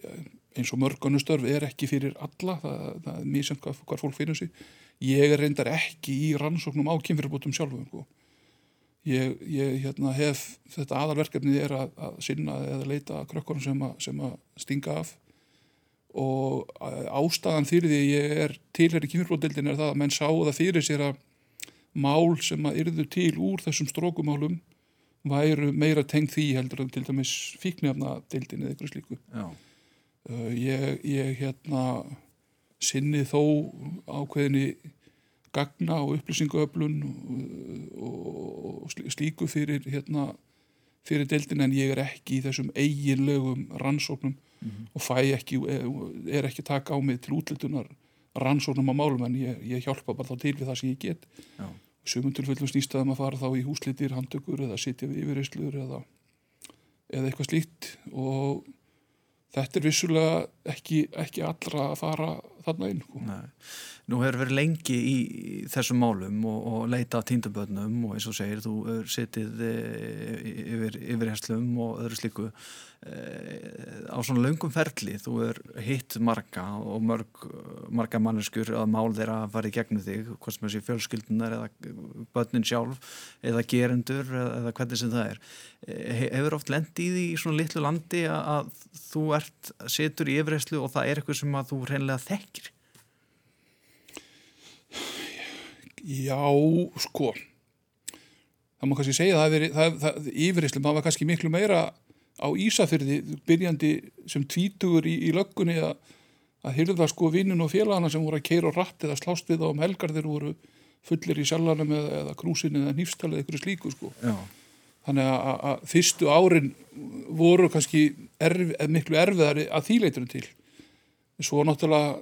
eins og mörg önnur störf er ekki fyrir alla. Það, það er mjög sem hvað, fólk finnur sig. Ég er reyndar ekki í rannsóknum á kynfjörbótum sjálfum sko. Ég, ég hérna, hef þetta aðalverkefnið er að, að sinna eða leita krökkunum sem, sem að stinga af og eh, ástæðan fyrir því ég er tilheri kynfjörbótildin er það að menn sáu það fyrir sér að mál sem að yrðu til úr þessum strókumálum væru meira tengd því heldur en til dæmis fíknefna deildin eða eitthvað slíku. Uh, ég, ég hérna sinni þó ákveðinni gagna og upplýsinguöflun og, og slí- slíku fyrir hérna fyrir deildin en ég er ekki í þessum eiginlegum rannsóknum og fæ ekki, er ekki taka á mig til útlitunar rannsóknum á málum en ég, ég hjálpa bara þá til við það sem ég get. Sumum tilfellum snýstaðum að fara þá í húslitir, handtökur eða sitja við yfirreyslur eða, eða eitthvað slíkt. Og þetta er vissulega ekki, ekki allra að fara þarna inn. Sko. Nú hefur verið lengi í þessum málum og, og leita að týndaböðnum og eins og segir, þú er sitið eh, yfir, yfirherslum og öðru slíku eh, á svona löngum ferli, þú er hitt marga og mörg, marga manneskur að mál þeirra fara í gegnum þig, hvað sem þessi fjölskyldunar eða börnin sjálf eða gerendur eða, hvernig sem það er. Hefur oft lent í svona litlu landi að, að þú ert, situr í yfirherslu og það er eitthvað sem að þú hreinlega þekkir? Já, sko, það má kannski segja að það, það yfirreyslum, það var kannski miklu meira á Ísafyrði, byrjandi sem tvítugur í, í löggunni að, að hyrða sko vinnun og félagana sem voru að keira og ratt eða slást við á um helgar þeir voru fullir í sjallanum eða, eða krúsin eða nýfstalið eitthvað slíku sko. Já, Þannig að, fyrstu árin voru kannski erf, miklu erfiðari að þýleitunum til. Svo náttúrulega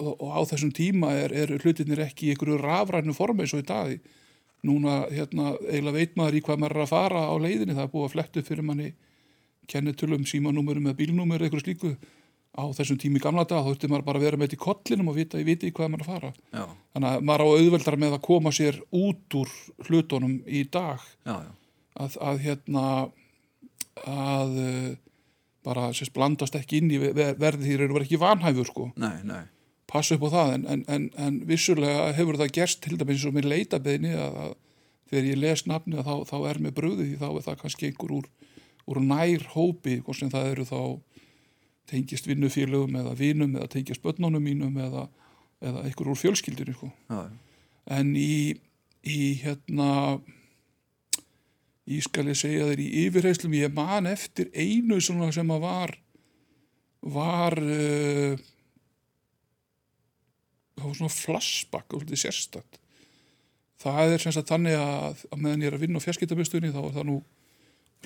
og, á þessum tíma er, er hlutinir ekki í einhverju rafrænu formi eins og í dag. Núna hérna, eiginlega veit maður í hvað maður er að fara á leiðinni. Það er búið að flettu fyrir manni kennitölum, símanúmerum eða bílnúmeru eitthvað slíku. Á þessum tími gamla dag þá þurfti maður bara að vera með þetta í kollinum og vita, ég viti í hvað maður er að fara. já, Þannig að maður á auðveldar með að koma sér út úr hlutunum í dag já, já. Að, að hérna að uh, bara sérst blandast ekki inn í ver- verði því þeir eru ekki vanhæfur sko. Nei, nei, passa upp á það en, en, en, en vissulega hefur það gerst til dæmis og mér leitabeðni að, að þegar ég les nafni þá, þá er mér bröðið því þá er það kannski einhver úr, úr nær hópi hvort sem það eru þá tengist vinnufélögum eða vinum eða tengist börnunum mínum eða, eða einhver úr fjölskyldinu sko. en í, í hérna ég skal ég segja þér í yfirheyslum ég man eftir einu svona sem að var var uh, það var svona flashback og svolítið sérstætt það er sem sagt þannig að, að meðan ég er að vinna á fjarskiptabustunni þá er það nú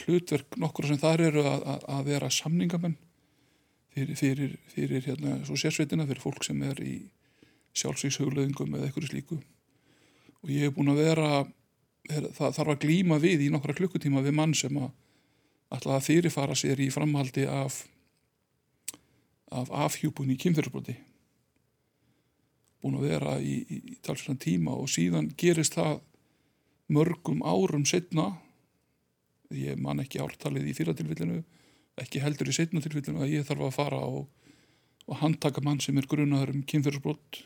hlutverk nokkur sem þar eru að, að, að vera samningamenn fyrir, fyrir, fyrir hérna svo sérsveitina fyrir fólk sem er í sjálfsvíkshugleðingum eða eitthvað slíku. Og ég hef búin að vera er, það þarf að glíma við í nokkra klukkutíma við mann sem að ætla að fyrirfara sér í framhaldi af af afhjúpun í kynfyrirsbroti búin að vera í, í, í talsverðan tíma og síðan gerist það mörgum árum setna ég man ekki ártalið í fyrratilvillinu ekki heldur í setna tilvillinu að ég þarf að fara og, og handtaka mann sem er grunaður um kynfyrirsbrot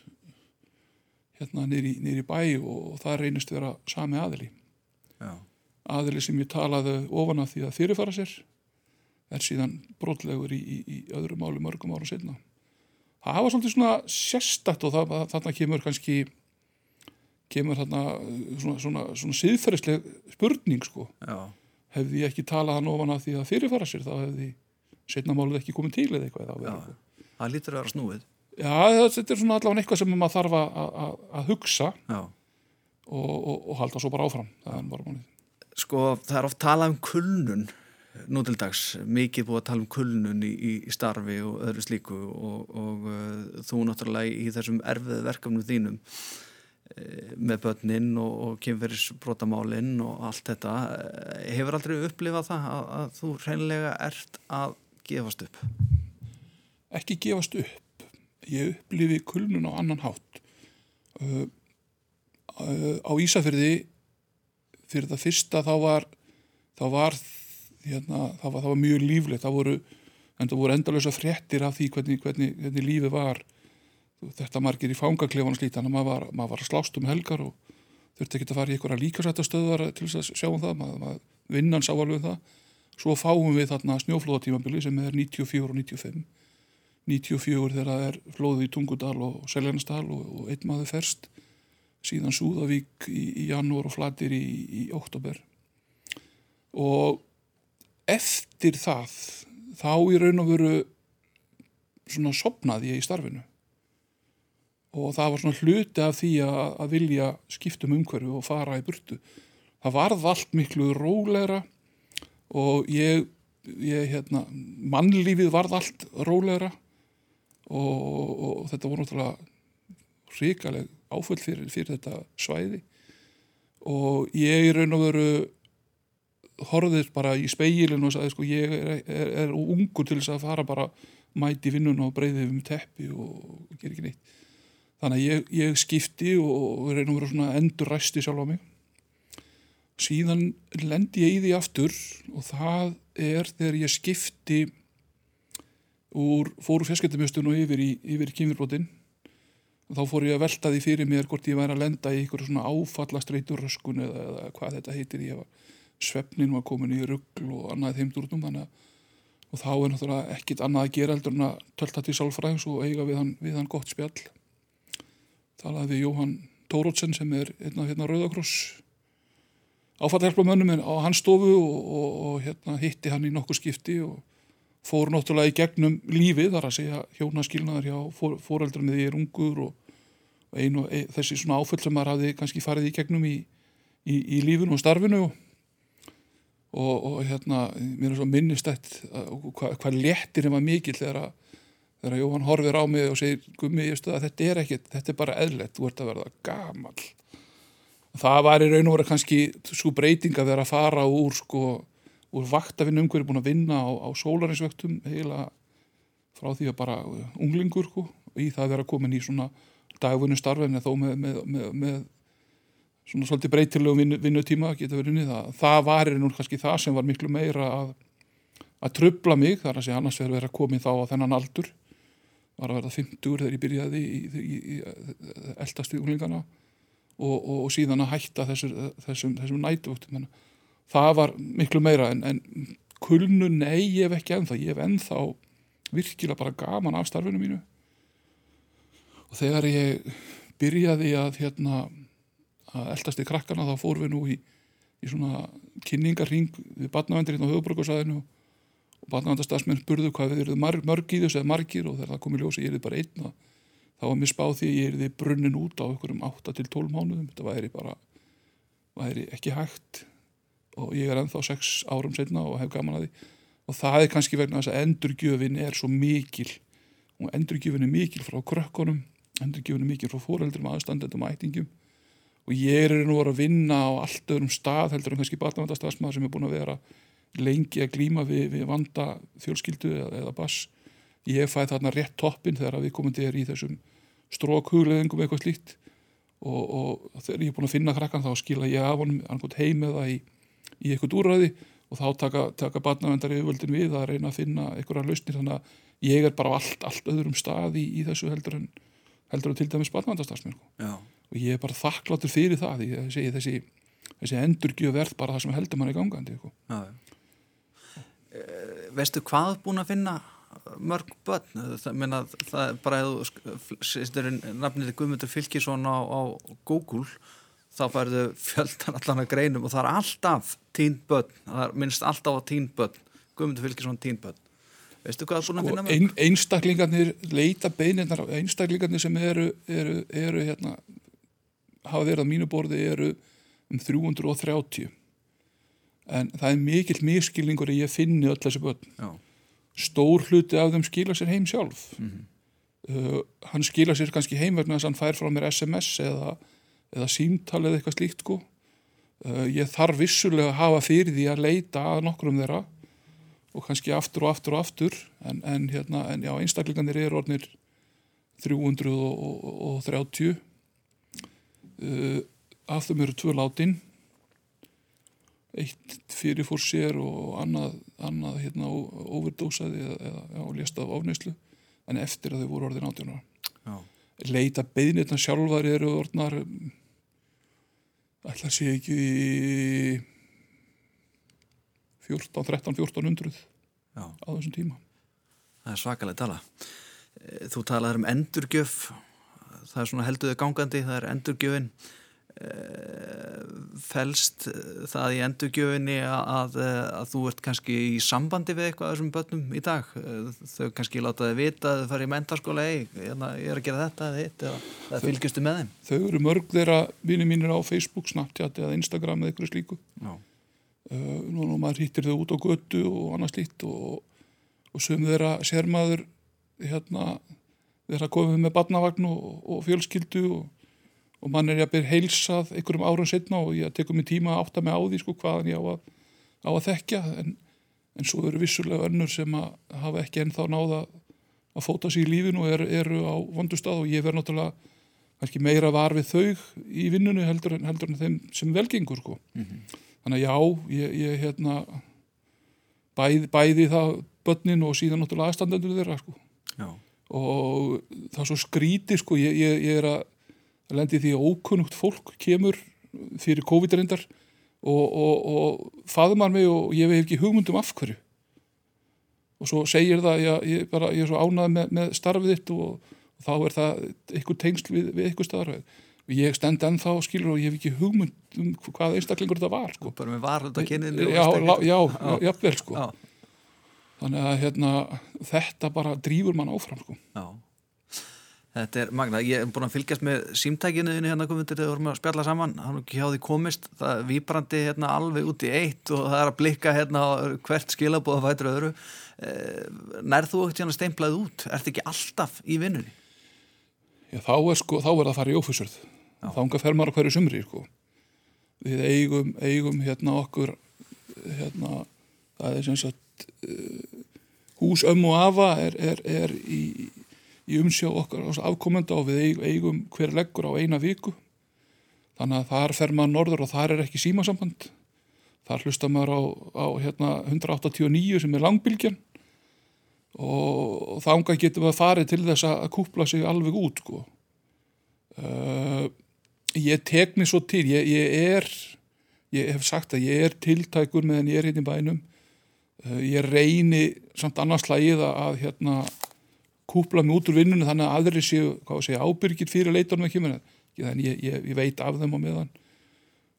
hérna nýri, bæ og, það reynist vera sami aðili já, aðili sem ég talaði ofan af því að fyrirfara sér er síðan brotlegur í, í, í öðru máli mörgum ára setna. Það var svolítið svona sérstætt og það, þarna kemur kannski kemur þarna svona, svona, svona siðferðisleg spurning sko. já, Hefði ég ekki talað hann ofan af því að fyrirfara sér þá hefði setna málið ekki komið til eða eitthvað. já. Já, það lítur að vera snúið já þetta er svona allavega eitthvað sem maður þarf að, hugsa og, og, og halda svo bara áfram. Það. Sko það er oft talað um kulnun nú til dags, mikið búið að tala um kulnun í, í, starfi og öðru slíku og, og uh, þú náttúrulega í þessum erfiðu verkefnum þínum uh, með börnin og, og kynferðisbrotamálinn og allt þetta uh, hefur aldrei upplifað það að, að þú reynilega ert að gefast upp ekki gefast upp ég upplifi kulnun á annan hátt. Uh, uh, á Ísafyrði fyrir það fyrsta þá var þá var, hérna, það var, það var mjög líflegt. Það voru, en það voru endalösa fréttir af því hvernig, hvernig, hvernig lífi var. Þetta margir í fangaklefan og slít þannig að maður maður var slást um helgar og þurfti ekki að fara í einhverja líkasættastöðar til þess að sjá um það, maður, maður vinnan sá alveg um það. Svo fáum við þarna snjóflóðatímabili sem er 94 og 95 94 þegar það er flóðið í Tungudal og Seljarnastal og, og einn maður ferst. Síðan Súðavík í, í janúar og Flatir í, í oktober og eftir það þá í raun og veru svona sopnaði ég í starfinu. Og það var svona hluti af því að, að vilja skiptum umhverju og fara í burtu. Það varð allt miklu rólegra og ég, ég hérna, mannlífið varð allt rólegra og, og, þetta voru náttúrulega ríkaleg áföll fyrir, fyrir þetta svæði. Og ég raun og veru horfðist bara í speilin og sagði sko ég er, er, er ungur til þess að fara bara mæti vinnun og breyði um teppi og, og gera ekki neitt. Þannig að ég, ég skipti og raun og veru svona endur ræsti sjálf á mig. Síðan lendi ég í því aftur og það er þegar ég skipti úr fóru fjarskiptumjöstun og yfir í, yfir í kynvirbrotin og þá fór ég að velta því fyrir mér hvort ég væri að lenda í ykkur svona áfallastreituröskun eða, eða hvað þetta heitir. Ég var, svefnin var komin í ruggl og annað þeim dúrnum þannig að og þá er náttúrulega ekkit annað að gera heldur en að tölta til sálfræðings og eiga við hann, við hann gott spjall. Talaði við Jóhann Tórótsen sem er einn af hérna Rauðakross áfallhjálpamönnum á hans stofu og, og, og hérna hitti hann í nokkur skipti og fór náttúrulega í gegnum lífið þar að segja hjónaskilnaður hjá fóreldrunni því ég er ungur og, og einu, ein, þessi svona áföll sem maður hafði kannski farið í gegnum í, í, í lífinu og starfinu. Og, og hérna mér er svo minnistætt hvað hva léttir var mikill þegar að þegar Jóhann horfir á mig og segir gummi, ég stuð að þetta er ekkit, þetta er bara eðlert, þú ert að verða gamal það var í raun og vera kannski svo breyting að vera að fara úr sko úr vaktafinn umhverju búin að vinna á, á sólarinsvöktum heila frá því að bara unglingur sko, í það að vera komin í svona dagvinnu starfin þó með, með, með, með svona svolítið breytilegum vinnu, vinnutíma geta verið unnið það. Það var nú kannski það sem var miklu meira að, að trubla mig þar að segja annars verður verið að komi þá á þennan aldur var að verða 50 þegar ég byrjaði í, í, í, eldast í unglingana og, og, og síðan að hætta þessum, þessum, þessum nætuvöktum það var miklu meira en, en kulnu nei ég hef ekki ennþá ég hef ennþá virkilega bara gaman af starfinu mínu. Og þegar ég byrjaði að hérna að eldast í krakkana þá fórum við nú í, í svona kynningarring við badnavendirinn á höfuborgarsæðinu og badnavendastafsmenn spurðu hvað við eruð marg, mörg í þessu eða margir og þegar það kom í ljósi ég eruð bara einn þá var mér spáð því ég eruð brunnin út á einhverjum 8-12 mánuðum. Þetta væri bara væri ekki hægt og ég er ennþá 6 árum setna og hef gaman að því. Og það er kannski vegna þess að endurgjöfin er svo mikil. Og endurgjöfin er mikil frá krökkunum endurgjöfin er mikil frá fóreldrum aðstandendum ætingum og ég er nú að vinna á allt öðrum stað heldur en kannski barnavandastafsmaður sem er búin að vera lengi að glýma við, við vanda fjölskyldu eða, eða bass ég fæði þarna rétt toppin þegar við komum til í þessum strókhugleðingum eitthvað slíkt. Og, og þegar ég er búin að finna krakkan þá skila ég af honum heim eða í, í eitthvað úrræði og þá taka, taka barnavendar yfirvöldin við að reyna að finna einhverja lausnir þannig að ég er bara á allt, allt öðrum stað í, í þessu heldur en, heldur en til dæmis barnavendastafsmenn Já og ég er bara þakkláttur fyrir það því segi, þessi, þessi endurgjöf verð bara það sem heldur manni gangandi sko. Já, já. E, veistu hvað búin að finna mörg börn það, það er bara eða sýstur nafnið Guðmundur Fylkisson á, á Google þá færðu fjöldan allan að greinum og það er alltaf tínt börn það er minnst alltaf tínt börn Guðmundur Fylkisson tínt börn veistu hvað það er búin að finna mörg? Ein, einstaklingarnir leita beininnar einstaklingarnir sem eru, eru, eru hérna hafa verið á mínu borði eru um 330 en það er mikill miskilningur að ég finni öll þessi börn Já. stór hluti af þeim skila sér heim sjálf mm -hmm. uh, hann skila sér kannski heim vegna þess að hann fær frá mér SMS eða, eða símtal eða eitthvað slíkt sko. uh, ég þarf vissulega að hafa fyrir því að leita að nokkrum þeirra og kannski aftur og aftur og aftur en, en, hérna, en já, einstaklingarnir eru orðnir 330 Uh, af þeim eru tvö látin. Eitt fyrir fór sér og annað, annað hérna overdósaði eða, eða lést af ofneyslu en eftir að þau voru orðin átjónar leita beðnirna sjálfar eru orðnar ætla að sé ekki 14, 13, 1400 Já. á þessum tíma. Það er svakalega tala. Þú talaður um endurgjöf. Það er svona helduðu gangandi, það er endurgjöfin. Eh, felst það í endurgjöfinni að, að þú ert kannski í sambandi við eitthvað þessum börnum í dag? Þau kannski láta þið vita að þau fara í mentarskóla hérna, ég er að gera þetta eða hitt eða fylgjustu með þeim? Þau eru mörg þeirra vinið mínir á Facebook, Snapchat eða Instagram eða eitthvað slíku. Uh, nú maður hýttir þau út á götu og annað slíkt og, og sögum þeirra sérmaður hérna að koma með barnavagn og, og fjölskyldu og, og mann er að byrja heilsað einhverjum árum setna og ég tekum mig tíma að átta mig á því sko hvaðan ég á að, á að þekkja en, en svo eru vissulega önnur sem að hafa ekki ennþá náða að fóta sér í lífinu og eru, eru á vondustad og ég verð náttúrulega kannski meira var við þau í vinnunu heldur en, heldur en þeim sem velgengur sko. Mm -hmm. Þannig að já, ég, ég hérna bæði, bæði það börnin og síðan náttúrulega aðstandendur þeirra sko. Já og það er svo skríti sko, ég, ég, ég er að lendi því að ókunnugt fólk kemur fyrir COVID-19 og, og, og faðumar mig og ég veit ekki hugmyndum af hverju. Og svo segir það ég, ég, bara, ég er svo ánað með, með starfið þitt og, og þá er það einhver tengsl við, við einhver staðar. Og ég stend ennþá skilur og ég hef ekki hugmynd um hvað einstaklingur þetta var sko. bara með kynni já, já, já, jáfnvel sko. Þannig að hérna, þetta bara drýfur mann áfram sko. Já, þetta er magna ég er búin að fylgjast með símtækinuðinu hérna komundir þegar við vorum að spjalla saman. Hann er ekki hjá því komist, það er výbrandi hérna, alveg út í eitt og það er að blikka hérna, hvert skilabóða fætur öðru. Eh, nærð þú ekkert hérna steimplað út, ert ekki alltaf í vinnunni? Já, þá er sko, þá er það að fara í ófussurð. Þá enga fer maður hverju sumri sko. við eigum, eigum hérna okkur hérna, það er sem sagt uh, hús ömm og afa er, er, er í, í umsjá okkar afkomenda og við eigum hver leggur á eina viku. Þannig að þar fer maður norður og þar er ekki símasamband. Þar hlusta maður á, á hérna, 189 sem er langbilgjan og þánga getum við að fara til þess að kúpla sig alveg út sko. uh, ég tek mér svo til ég, ég er ég hef sagt að ég er tiltækur meðan ég er hérna í bænum. Uh, ég reyni samt annars slagið að, að hérna kúpla mig út úr vinnunni þannig að aðri séu, hvað að segja, ábyrgir fyrir leitunum ekki með þannig ég, ég, ég veit af þeim á meðan.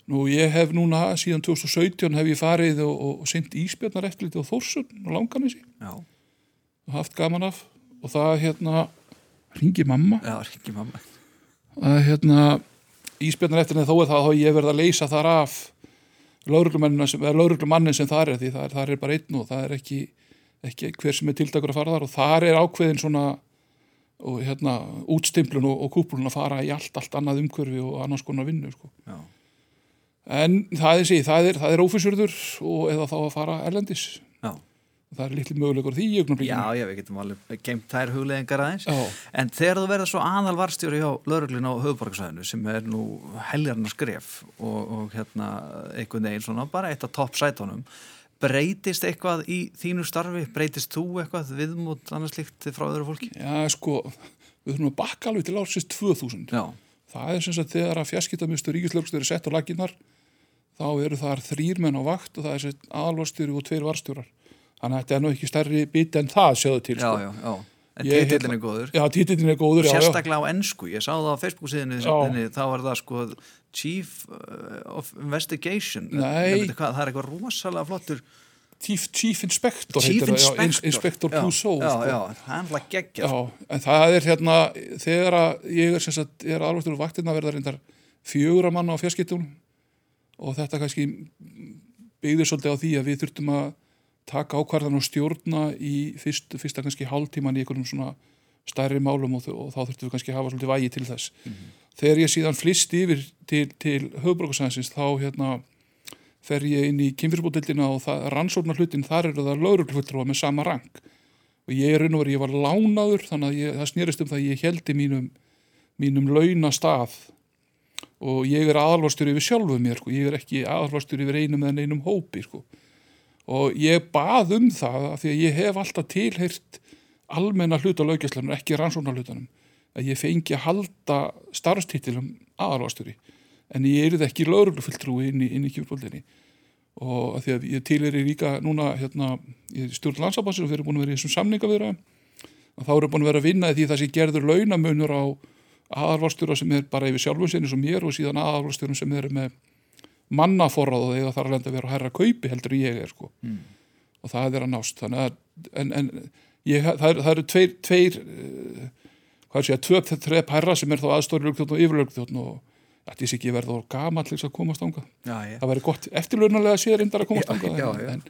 Nú ég hef núna síðan 2017 hef ég farið og, og, og sendt íspjarnar eftir litið á Þórsun og langanessi Já, og haft gaman af. Og það hérna ringi mamma. Já, ekki mamma. Að hérna íspjarnar eftir þó er það að ég verð að leysa þar af lauruglumannin sem það er því það er, það er bara einn og það er ekki, ekki hver sem er tildakur að fara þar og þar er ákveðin svona og hérna útstimplun og, og kúplun að fara í allt, allt annað umhverfi og annars konar vinnu sko. En það er sí, það er, er ófysurður og eða þá að fara erlendis. Já, það er litli mögulegur því í augnablikinu. Já, já, við getum alveg geimt þær hugleðingar aðeins. Já. En þegar þú verður svo aðal varstjóri hjá lauruglun á höfuborgarsæðinu sem er nú heljarnar skref og, og hérna einhvern veginn svona bara eitt af topp sætunum breytist eitthvað í þínu starfi? Breytist þú eitthvað viðmút annars líkt frá öðru fólki? Já, sko, við þurfum að bakka alveg til ársins 2000 Já, það er sem sagt þegar að fjarskiptamistur ríkislögstur er sett á laginnar þá eru þar þrýr menn á vakt og það er sett aðalvarstjóri og tveir varstjórar þannig að þetta er nú ekki stærri bit en það sjáðu til já, sko. já, já En Ég- titillin er góður Já, títillin er góður, já, já. Sérstaklega á ennsku, ég sá það á Facebook Já. þá var það sko Chief uh, of Investigation Nei. Hvað, Það er eitthvað rosalega flottur Chief, Chief Inspector Chief heitir það, já, Inspector Inspector Clouseau Já, sko. já, hann var geggja Já, en það er hérna þegar að ég er sagt er alvartur úr vaktina verða reyndar fjögur að manna á fjarskiptunum og þetta kannski byggður svolítið á því að við þurftum að taka ákvarðan og stjórna í fyrst, fyrsta kannski hálftíman í einhverjum svona stærri málum og, og þá þurftum við kannski að hafa svolítið vægi til þess. Þegar ég síðan flist yfir til, til höfbrukarsæðinsins þá hérna fer ég inn í kynfyrirbútildina og það, rannsóknar hlutin þar eru það lauruglfulltrúa með sama rang og ég er verið, ég var lánaður þannig að ég, það snerist um það að ég heldi mínum, mínum launa stað og ég er aðalvarstur yfir sjálfuð mér, sko. ég er ekki aðalvarstur yfir einum eða einum hópi sko. Og ég bað um það af því að ég hef alltaf tilheyrt almenna hluta laugjastlanum, ekki rannsóknar hlutanum að ég fengi að halda starfstitilum aðalvasturi en ég er ekki lauruglufylltrúi inn í, í kjúrbóldinni og að því að ég til er líka núna hérna, ég stjórn landsabansir og við erum búin að vera í þessum samningavirða og þá erum búin að vera að vinna því það sem gerður launamunur á aðalvastjóra sem er bara yfir sjálfum sinni sem ég er og síðan aðalvastjórum sem eru með mannaforrað og þegar það er að lenda að vera að hæra kaupi heldur ég er sko. Mm. og það er að nást. Þannig að en, en ég, það, er, það eru tveir, tveir uh, hvað sé að tvö þrepp herra sem er þá aðstóri lögþjóðn og yfirlögþjóðn og þetta er ekki verið þá gamall til þess að komast ánga það væri gott eftirlunarlega sér reyndar að komast ánga en, en,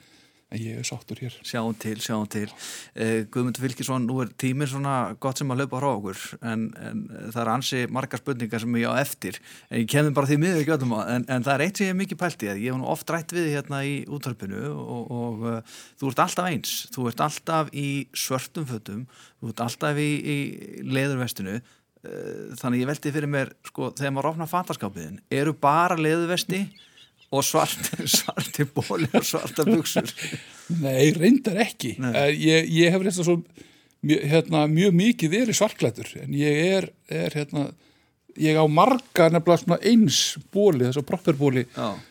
en ég er sáttur hér. Sjáum til, sjáum til. Uh, Guðmundur Fylkisson, nú er tíminn svona gott sem að löpa frá okkur en, en það er ansi margar spurningar sem ég á eftir. En ég kemði bara því miður ekki öllum en, en það er eitt sem ég er mikið pælt í að ég hef nú oft rætt við hérna í útvarpinu og, og uh, þú ert alltaf eins. Þú ert alltaf í svörtum fötum þú ert alltaf í, í leðurvestinu. Uh, þannig ég veldi fyrir mér sko, þegar maður opnar fattaskapiðin eru bara leðurvesti og svart, svarti bóli og svarta buksur Nei, reyndar ekki. Nei. Eh, ég, ég hef reyndar svo mjö, hérna, mjög mikið verið svarklætur en ég er, er hérna ég á marga nefnilega eins bóli, þess að propperbóli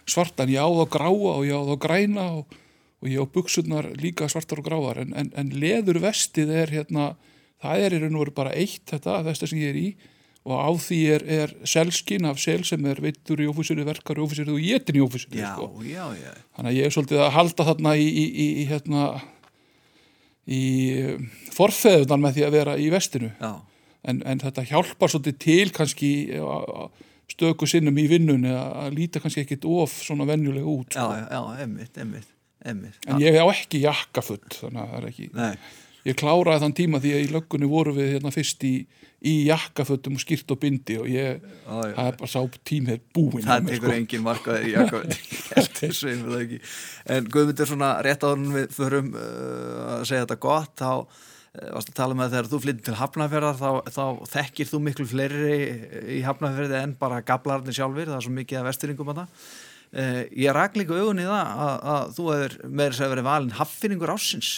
svartan, ég á þá gráa og ég á þá græna og, og ég á buksurnar líka svartar og gráar en, en, en leður vestið er hérna, það er í raun og veru bara eitt þetta, þetta sem ég er í og á því er, er selskinn af sel sem er veittur í ófísiri, verkar í ófísiri og étin í ófísiri Já, sko. já, já. Þannig að ég er svolítið að halda þarna í, í, í, í hérna í forfeðunan með því að vera í vestinu. Já, en, en þetta hjálpar svolítið til kannski á stöku sinnum í vinnunni að líta kannski ekkit of svona venjulega út sko. já, emmitt, emmitt, en ég á ekki jakkafutt þannig að það er ekki Nei, ég kláraði þann tíma því að í löggunni voru við hérna fyrst í, í jakkafuttum og skýrt og bindi og ég, já, já. það er bara sá tími búinn hjá það mér, tekur engin markaður í jakka þessu einhver það ekki. En Guðmundur svona rétt á hann við förum uh, að segja þetta gott þá uh, varst að tala með þegar þú flyttir til Hafnarferðar þá, þá þekkir þú miklu fleiri í Hafnarferði en bara gablarnir sjálfur, það er svo mikið af vesturingum að það uh, ég rak líka augun í það að, að þú hefur meira sér verið valin haffinningur ásins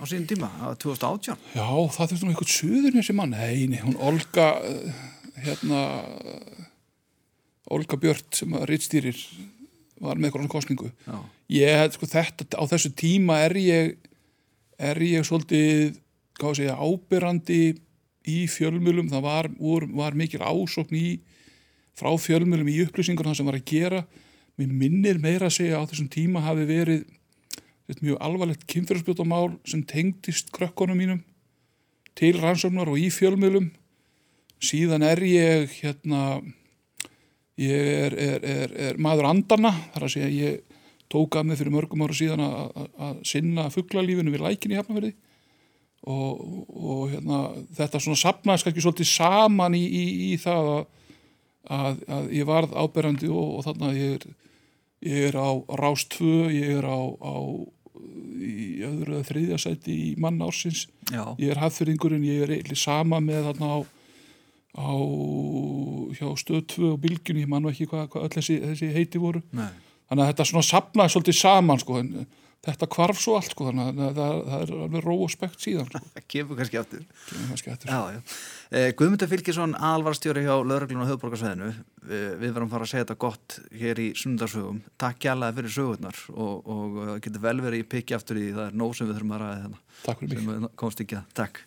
á sínum tíma, á 2018 Já, það þurftum eitthvað suður þessi mann. Nei, nei, hún Olga, uh, hérna, Olga Björt sem að rittstýrir var með eitthvað kostningu Já. ég, sko, þetta, á þessu tíma er ég er ég svolítið hvað að segja, ábyrrandi í fjölmjölum, það var, var, var mikil ásókn í frá fjölmjölum í upplýsingur það sem var að gera mér minnir meira að segja á þessum tíma hafi verið þetta, mjög alvarlegt kynfyrirspjótamál sem tengdist krökkunum mínum til rannsóknar og í fjölmjölum síðan er ég hérna ég er, er, er, er maður andana þar að segja ég tók að mig fyrir mörgum ára síðan að, sinna fugglalífinu við lækin í Hafnafjörði og, og hérna, þetta svona sapnaðist kannski svolítið saman í, í, í það að, að, að ég varð áberandi og, og þannig að ég er, ég er á Rástvö, ég er á, á í öðru eða þriðja sæti í mann ársins Já. ég er hafðfyrringurinn, ég er eitthvað sama með þarna á, á hjá stöð 2 og bylgjunni, ég man nú ekki hvað, hvað öll þessi, þessi heiti voru Nei. þannig að þetta svona sapnaði svolítið saman sko, en þetta kvarf svo allt sko, þannig að það, það er alveg ró og spekt síðan sko. Það kemur kannski aftur. Kemur kannski eftir. Já, já. Eh, Guðmundur Fylkisson, alvarstjóri hjá Löðurglun og höfðborgarsveðinu. Eh, við verum fara að segja þetta gott hér í sundarsögum. Takk hjálpaði fyrir sögurnar og, og eh, getur vel verið í pikki aftur í það er nóg sem við þurfum að ræða þarna. Takk fyrir mig. Komst ekki að. Takk.